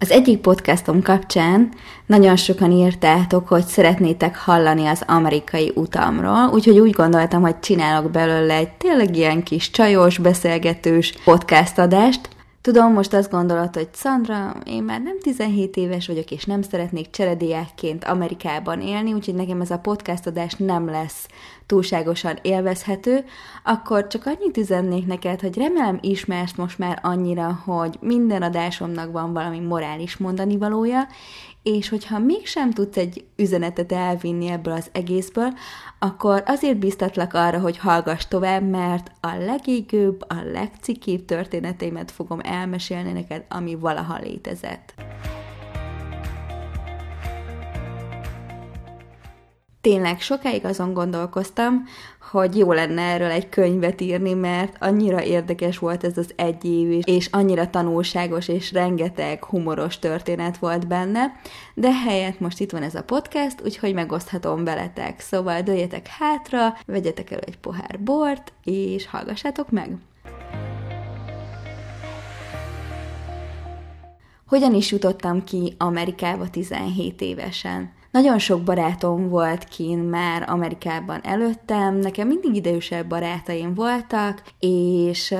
Az egyik podcastom kapcsán nagyon sokan írtátok, hogy szeretnétek hallani az amerikai utamról, úgyhogy úgy gondoltam, hogy csinálok belőle egy tényleg ilyen kis csajos, beszélgetős podcast adást, Tudom, most azt gondolod, hogy Sandra, én már nem 17 éves vagyok, és nem szeretnék cserediákként Amerikában élni, úgyhogy nekem ez a podcast adás nem lesz túlságosan élvezhető, akkor csak annyit üzennék neked, hogy remélem ismersz most már annyira, hogy minden adásomnak van valami morális mondani valója, és hogyha mégsem tudsz egy üzenetet elvinni ebből az egészből, akkor azért biztatlak arra, hogy hallgass tovább, mert a legégőbb, a legcikibb történeteimet fogom elmesélni neked, ami valaha létezett. Tényleg sokáig azon gondolkoztam, hogy jó lenne erről egy könyvet írni, mert annyira érdekes volt ez az egy év, és annyira tanulságos, és rengeteg humoros történet volt benne, de helyett most itt van ez a podcast, úgyhogy megoszthatom veletek. Szóval dőljetek hátra, vegyetek elő egy pohár bort, és hallgassátok meg! Hogyan is jutottam ki Amerikába 17 évesen? Nagyon sok barátom volt kín már Amerikában előttem, nekem mindig idősebb barátaim voltak, és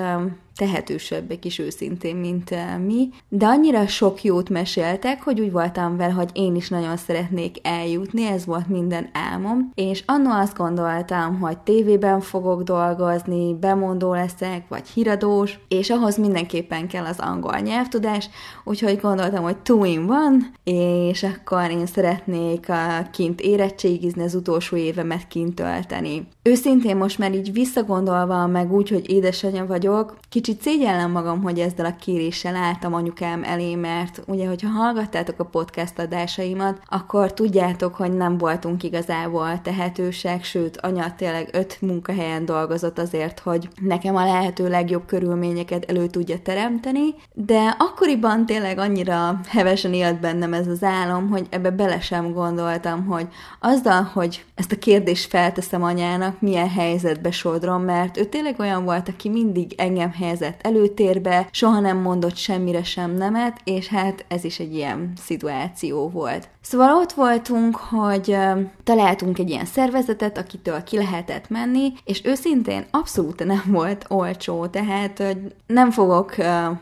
tehetősebbek is őszintén, mint uh, mi, de annyira sok jót meséltek, hogy úgy voltam vele, hogy én is nagyon szeretnék eljutni, ez volt minden álmom, és annó azt gondoltam, hogy tévében fogok dolgozni, bemondó leszek, vagy híradós, és ahhoz mindenképpen kell az angol nyelvtudás, úgyhogy gondoltam, hogy two one, és akkor én szeretnék kint érettségizni, az utolsó évemet kint tölteni. Őszintén most már így visszagondolva, meg úgy, hogy édesanyja vagyok, kicsit kicsit szégyellem magam, hogy ezzel a kéréssel álltam anyukám elé, mert ugye, hogyha hallgattátok a podcast adásaimat, akkor tudjátok, hogy nem voltunk igazából tehetősek, sőt, anya tényleg öt munkahelyen dolgozott azért, hogy nekem a lehető legjobb körülményeket elő tudja teremteni, de akkoriban tényleg annyira hevesen élt bennem ez az álom, hogy ebbe bele sem gondoltam, hogy azzal, hogy ezt a kérdést felteszem anyának, milyen helyzetbe sodrom, mert ő tényleg olyan volt, aki mindig engem helyez helyezett előtérbe, soha nem mondott semmire sem nemet, és hát ez is egy ilyen szituáció volt. Szóval ott voltunk, hogy találtunk egy ilyen szervezetet, akitől ki lehetett menni, és őszintén abszolút nem volt olcsó, tehát hogy nem fogok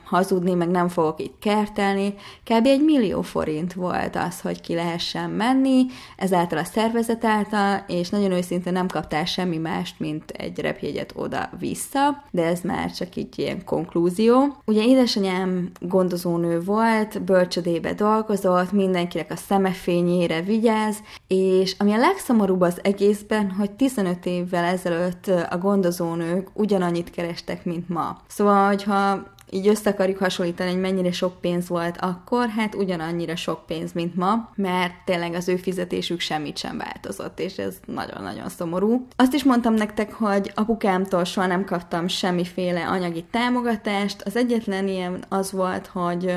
hazudni, meg nem fogok itt kertelni, kb. egy millió forint volt az, hogy ki lehessen menni, ezáltal a szervezet által, és nagyon őszintén nem kaptál semmi mást, mint egy repjegyet oda-vissza, de ez már csak így ilyen konklúzió. Ugye édesanyám gondozónő volt, bölcsödébe dolgozott, mindenkinek a szeme fényére vigyáz, és ami a legszomorúbb az egészben, hogy 15 évvel ezelőtt a gondozónők ugyanannyit kerestek, mint ma. Szóval, hogyha így össze akarjuk hasonlítani, hogy mennyire sok pénz volt akkor, hát ugyanannyira sok pénz, mint ma, mert tényleg az ő fizetésük semmit sem változott, és ez nagyon-nagyon szomorú. Azt is mondtam nektek, hogy apukámtól soha nem kaptam semmiféle anyagi támogatást, az egyetlen ilyen az volt, hogy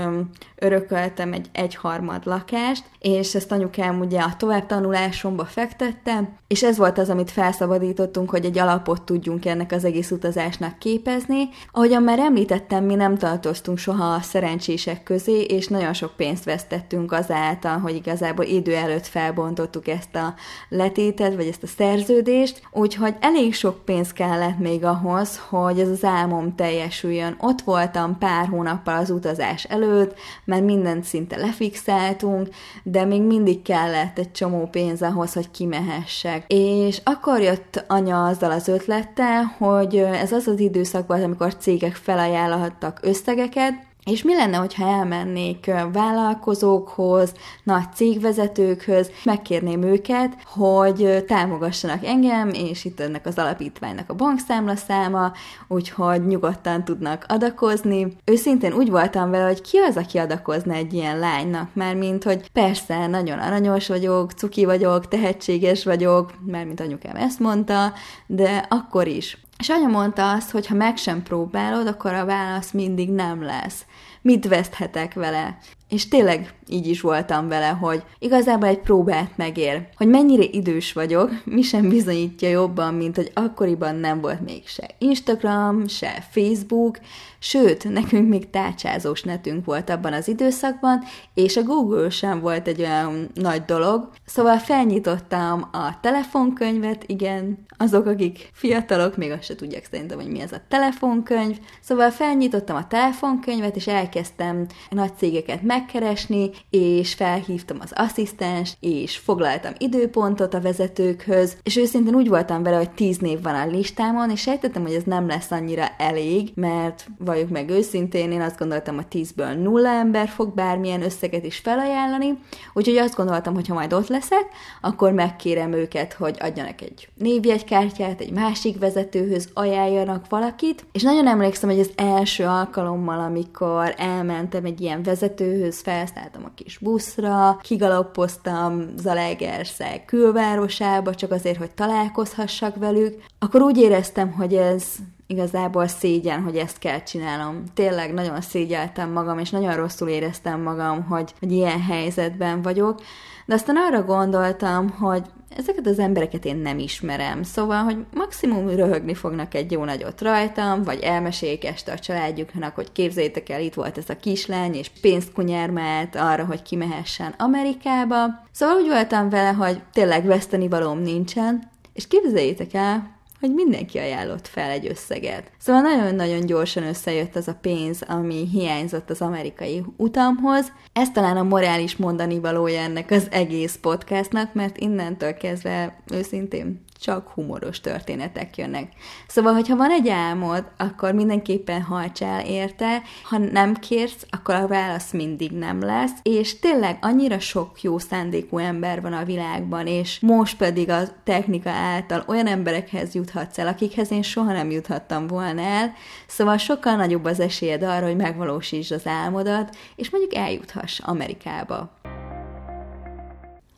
örököltem egy egyharmad lakást, és ezt anyukám ugye a továbbtanulásomba fektette, és ez volt az, amit felszabadítottunk, hogy egy alapot tudjunk ennek az egész utazásnak képezni. Ahogyan már említettem, mi nem tartoztunk soha a szerencsések közé, és nagyon sok pénzt vesztettünk azáltal, hogy igazából idő előtt felbontottuk ezt a letétet, vagy ezt a szerződést, úgyhogy elég sok pénz kellett még ahhoz, hogy ez az álmom teljesüljön. Ott voltam pár hónappal az utazás előtt, mert mindent szinte lefixáltunk, de még mindig kellett egy csomó pénz ahhoz, hogy kimehessek. És akkor jött anya azzal az ötlettel, hogy ez az az időszak volt, amikor cégek felajánlhattak kaptak összegeket, és mi lenne, hogyha elmennék vállalkozókhoz, nagy cégvezetőkhöz, megkérném őket, hogy támogassanak engem, és itt ennek az alapítványnak a bankszámla száma, úgyhogy nyugodtan tudnak adakozni. Őszintén úgy voltam vele, hogy ki az, aki adakozna egy ilyen lánynak, mert mint hogy persze, nagyon aranyos vagyok, cuki vagyok, tehetséges vagyok, mert mint anyukám ezt mondta, de akkor is és anya mondta azt, hogy ha meg sem próbálod, akkor a válasz mindig nem lesz. Mit veszthetek vele? És tényleg így is voltam vele, hogy igazából egy próbát megér. Hogy mennyire idős vagyok, mi sem bizonyítja jobban, mint hogy akkoriban nem volt még se Instagram, se Facebook, sőt, nekünk még tárcsázós netünk volt abban az időszakban, és a Google sem volt egy olyan nagy dolog. Szóval felnyitottam a telefonkönyvet, igen, azok, akik fiatalok, még azt se tudják szerintem, hogy mi ez a telefonkönyv. Szóval felnyitottam a telefonkönyvet, és elkezdtem nagy cégeket megkeresni, és felhívtam az asszisztenst, és foglaltam időpontot a vezetőkhöz, és őszintén úgy voltam vele, hogy tíz név van a listámon, és sejtettem, hogy ez nem lesz annyira elég, mert valljuk meg őszintén, én azt gondoltam, hogy tízből nulla ember fog bármilyen összeget is felajánlani, úgyhogy azt gondoltam, hogy ha majd ott leszek, akkor megkérem őket, hogy adjanak egy névjegykártyát, egy másik vezetőhöz ajánljanak valakit, és nagyon emlékszem, hogy az első alkalommal, amikor elmentem egy ilyen vezetőhöz, felszálltam a kis buszra, kigaloppoztam Zalaegerszeg külvárosába, csak azért, hogy találkozhassak velük, akkor úgy éreztem, hogy ez igazából szégyen, hogy ezt kell csinálnom. Tényleg nagyon szégyeltem magam, és nagyon rosszul éreztem magam, hogy, hogy ilyen helyzetben vagyok. De aztán arra gondoltam, hogy ezeket az embereket én nem ismerem, szóval, hogy maximum röhögni fognak egy jó nagyot rajtam, vagy elmeséljék este a családjuknak, hogy képzeljétek el, itt volt ez a kislány, és pénzt kunyermált arra, hogy kimehessen Amerikába. Szóval úgy voltam vele, hogy tényleg veszteni valóm nincsen, és képzeljétek el, hogy mindenki ajánlott fel egy összeget. Szóval nagyon-nagyon gyorsan összejött az a pénz, ami hiányzott az amerikai utamhoz. Ez talán a morális mondani valója ennek az egész podcastnak, mert innentől kezdve őszintén csak humoros történetek jönnek. Szóval, hogyha van egy álmod, akkor mindenképpen hajtsál érte, ha nem kérsz, akkor a válasz mindig nem lesz, és tényleg annyira sok jó szándékú ember van a világban, és most pedig a technika által olyan emberekhez juthatsz el, akikhez én soha nem juthattam volna el, szóval sokkal nagyobb az esélyed arra, hogy megvalósítsd az álmodat, és mondjuk eljuthass Amerikába.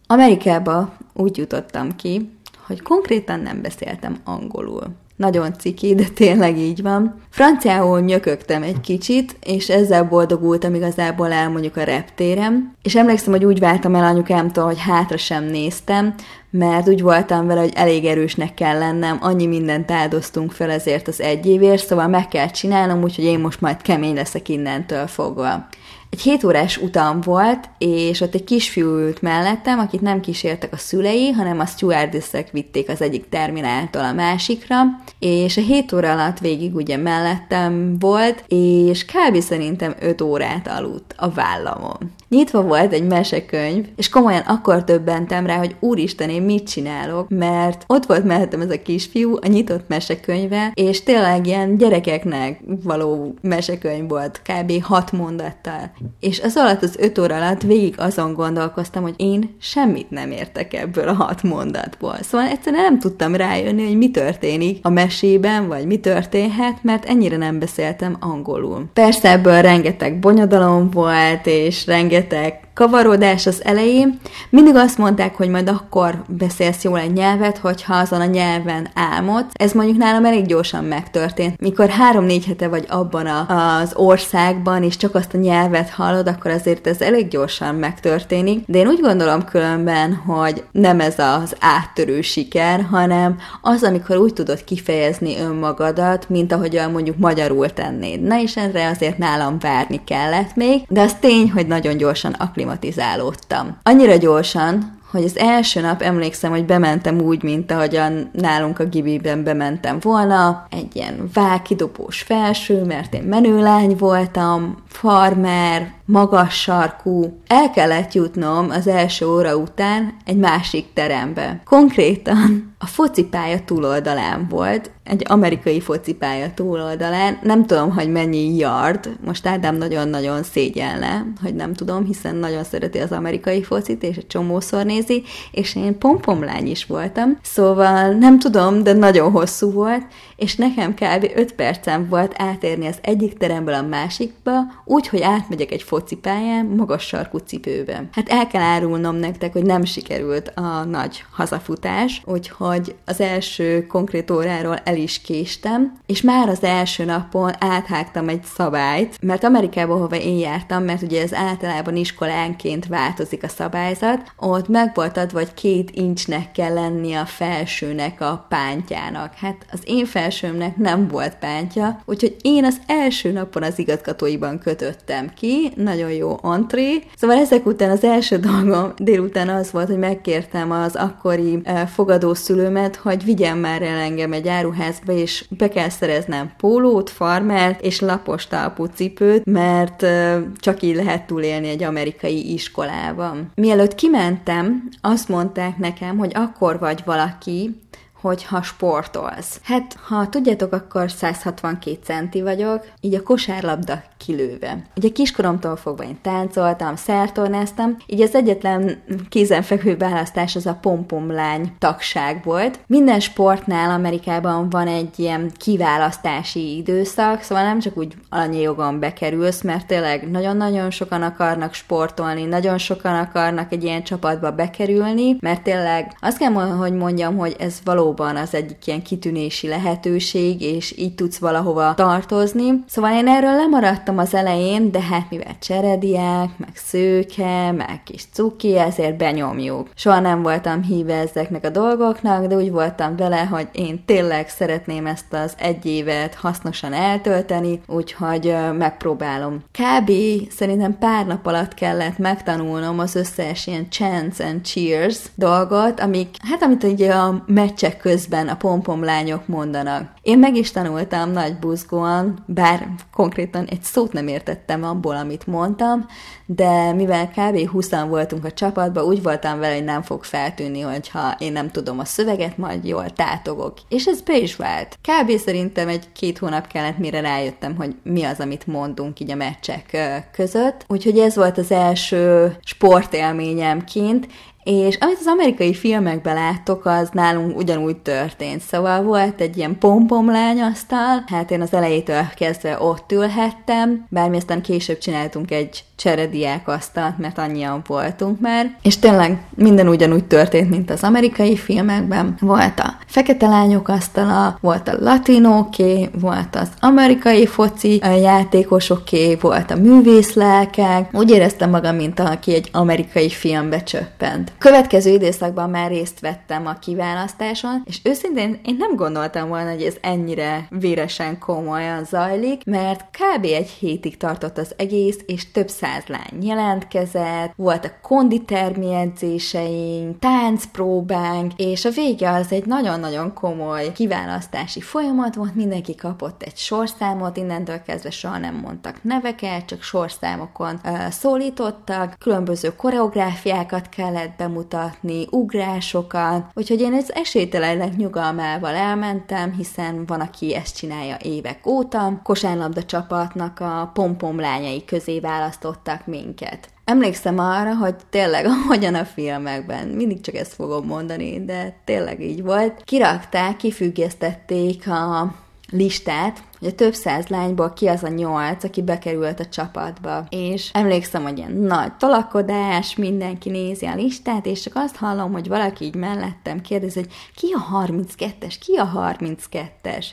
Amerikába úgy jutottam ki, hogy konkrétan nem beszéltem angolul. Nagyon ciki, de tényleg így van. Franciául nyökögtem egy kicsit, és ezzel boldogultam igazából el mondjuk a reptérem. És emlékszem, hogy úgy váltam el anyukámtól, hogy hátra sem néztem, mert úgy voltam vele, hogy elég erősnek kell lennem, annyi mindent áldoztunk fel ezért az egy évért, szóval meg kell csinálnom, úgyhogy én most majd kemény leszek innentől fogva. Egy 7 órás utam volt, és ott egy kisfiú ült mellettem, akit nem kísértek a szülei, hanem a stewardessek vitték az egyik termináltól a másikra, és a 7 óra alatt végig ugye mellettem volt, és kb. szerintem 5 órát aludt a vállamon. Nyitva volt egy mesekönyv, és komolyan akkor többentem rá, hogy úristen, én mit csinálok, mert ott volt mellettem ez a kisfiú, a nyitott mesekönyve, és tényleg ilyen gyerekeknek való mesekönyv volt, kb. hat mondattal. És az alatt, az öt óra alatt végig azon gondolkoztam, hogy én semmit nem értek ebből a hat mondatból. Szóval egyszerűen nem tudtam rájönni, hogy mi történik a mesében, vagy mi történhet, mert ennyire nem beszéltem angolul. Persze ebből rengeteg bonyodalom volt, és rengeteg Attack kavarodás az elején. Mindig azt mondták, hogy majd akkor beszélsz jól egy nyelvet, hogyha azon a nyelven álmodsz. Ez mondjuk nálam elég gyorsan megtörtént. Mikor három-négy hete vagy abban a, az országban, és csak azt a nyelvet hallod, akkor azért ez elég gyorsan megtörténik. De én úgy gondolom különben, hogy nem ez az áttörő siker, hanem az, amikor úgy tudod kifejezni önmagadat, mint ahogy mondjuk magyarul tennéd. Na és erre azért nálam várni kellett még, de az tény, hogy nagyon gyorsan akklimatizálódtam. Annyira gyorsan, hogy az első nap emlékszem, hogy bementem úgy, mint ahogyan nálunk a gibiben bementem volna, egy ilyen vákidobós felső, mert én menőlány voltam, farmer, magas sarkú. El kellett jutnom az első óra után egy másik terembe. Konkrétan a focipálya túloldalán volt, egy amerikai focipálya túloldalán, nem tudom, hogy mennyi yard, most Ádám nagyon-nagyon szégyelne, hogy nem tudom, hiszen nagyon szereti az amerikai focit, és egy csomószor nézi, és én pompomlány is voltam, szóval nem tudom, de nagyon hosszú volt, és nekem kb. 5 percem volt átérni az egyik teremből a másikba, úgy, hogy átmegyek egy focipályán, magas sarkú cipőben. Hát el kell árulnom nektek, hogy nem sikerült a nagy hazafutás, úgyhogy az első konkrét óráról el is késtem, és már az első napon áthágtam egy szabályt, mert Amerikában, hova én jártam, mert ugye ez általában iskolánként változik a szabályzat, ott meg volt adva, hogy két incsnek kell lenni a felsőnek a pántjának. Hát az én felsőmnek nem volt pántja, úgyhogy én az első napon az igazgatóiban kötöttem ki, nagyon jó antré. Szóval ezek után az első dolgom délután az volt, hogy megkértem az akkori eh, fogadószülőmet, hogy vigyen már el engem egy áruházba, és be kell szereznem pólót, farmert és lapos talpú cipőt, mert eh, csak így lehet túlélni egy amerikai iskolában. Mielőtt kimentem, azt mondták nekem, hogy akkor vagy valaki, hogyha sportolsz. Hát, ha tudjátok, akkor 162 centi vagyok, így a kosárlabda kilőve. Ugye kiskoromtól fogva én táncoltam, szertornáztam, így az egyetlen kézenfekvő választás az a pompomlány tagság volt. Minden sportnál Amerikában van egy ilyen kiválasztási időszak, szóval nem csak úgy jogon bekerülsz, mert tényleg nagyon-nagyon sokan akarnak sportolni, nagyon sokan akarnak egy ilyen csapatba bekerülni, mert tényleg azt kell, hogy mondjam, hogy ez valóban az egyik ilyen kitűnési lehetőség, és így tudsz valahova tartozni. Szóval én erről lemaradtam az elején, de hát mivel cserediák, meg szőke, meg kis cuki, ezért benyomjuk. Soha nem voltam híve ezeknek a dolgoknak, de úgy voltam vele, hogy én tényleg szeretném ezt az egy évet hasznosan eltölteni, úgyhogy megpróbálom. Kb. szerintem pár nap alatt kellett megtanulnom az összes ilyen chance and cheers dolgot, amik, hát amit ugye a meccsek közben a pompomlányok mondanak. Én meg is tanultam nagy buzgóan, bár konkrétan egy szót nem értettem abból, amit mondtam, de mivel kb. 20 voltunk a csapatban, úgy voltam vele, hogy nem fog feltűnni, hogyha én nem tudom a szöveget, majd jól tátogok. És ez be is vált. Kb. szerintem egy-két hónap kellett, mire rájöttem, hogy mi az, amit mondunk így a meccsek között. Úgyhogy ez volt az első sportélményem kint, és amit az amerikai filmekben láttok, az nálunk ugyanúgy történt. Szóval volt egy ilyen pompomlány asztal, hát én az elejétől kezdve ott ülhettem, bármi aztán később csináltunk egy cserediák asztalt, mert annyian voltunk már, és tényleg minden ugyanúgy történt, mint az amerikai filmekben. Volt a fekete lányok asztala, volt a latinóké, volt az amerikai foci játékosoké, volt a művészlelkek. Úgy éreztem magam, mint aki egy amerikai filmbe csöppent. Következő időszakban már részt vettem a kiválasztáson, és őszintén én nem gondoltam volna, hogy ez ennyire véresen komolyan zajlik, mert kb. egy hétig tartott az egész, és több száz lány jelentkezett, voltak konditermi edzéseink, táncpróbánk, és a vége az egy nagyon-nagyon komoly kiválasztási folyamat volt, mindenki kapott egy sorszámot, innentől kezdve soha nem mondtak neveket, csak sorszámokon uh, szólítottak, különböző koreográfiákat kellett bemutatni, ugrásokat, úgyhogy én ez esélytelenek nyugalmával elmentem, hiszen van, aki ezt csinálja évek óta. Kosárlabda csapatnak a pompom lányai közé választott támogattak minket. Emlékszem arra, hogy tényleg, ahogyan a filmekben, mindig csak ezt fogom mondani, de tényleg így volt, kirakták, kifüggesztették a listát, hogy a több száz lányból ki az a nyolc, aki bekerült a csapatba. És emlékszem, hogy ilyen nagy tolakodás, mindenki nézi a listát, és csak azt hallom, hogy valaki így mellettem kérdezi, hogy ki a 32-es, ki a 32-es.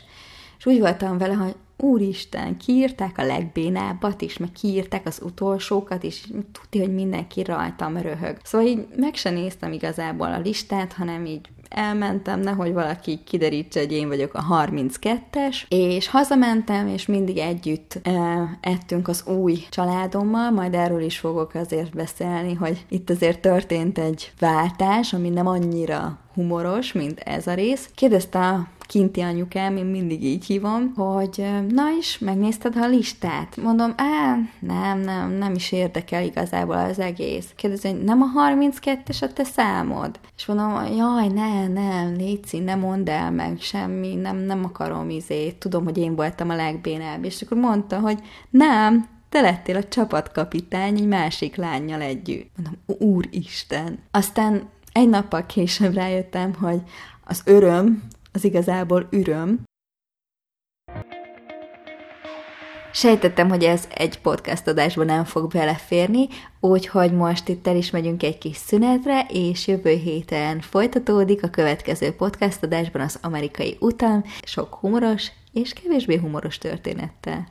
És úgy voltam vele, hogy úristen, kiírták a legbénábbat is, meg kiírták az utolsókat is, tudja, hogy mindenki rajtam röhög. Szóval így meg se néztem igazából a listát, hanem így elmentem, nehogy valaki kiderítse, hogy én vagyok a 32-es, és hazamentem, és mindig együtt e, ettünk az új családommal, majd erről is fogok azért beszélni, hogy itt azért történt egy váltás, ami nem annyira humoros, mint ez a rész. Kérdezte a kinti anyukám, én mindig így hívom, hogy na is, megnézted a listát? Mondom, á, nem, nem, nem is érdekel igazából az egész. Kérdezi, hogy nem a 32-es a te számod? És mondom, jaj, ne, nem, Léci, ne mondd el meg semmi, nem, nem akarom izét, tudom, hogy én voltam a legbénább. És akkor mondta, hogy nem, te lettél a csapatkapitány egy másik lányjal együtt. Mondom, úristen. Aztán egy nappal később rájöttem, hogy az öröm az igazából üröm. Sejtettem, hogy ez egy podcast adásban nem fog beleférni, úgyhogy most itt el is megyünk egy kis szünetre, és jövő héten folytatódik a következő podcast adásban az amerikai utam, sok humoros és kevésbé humoros történettel.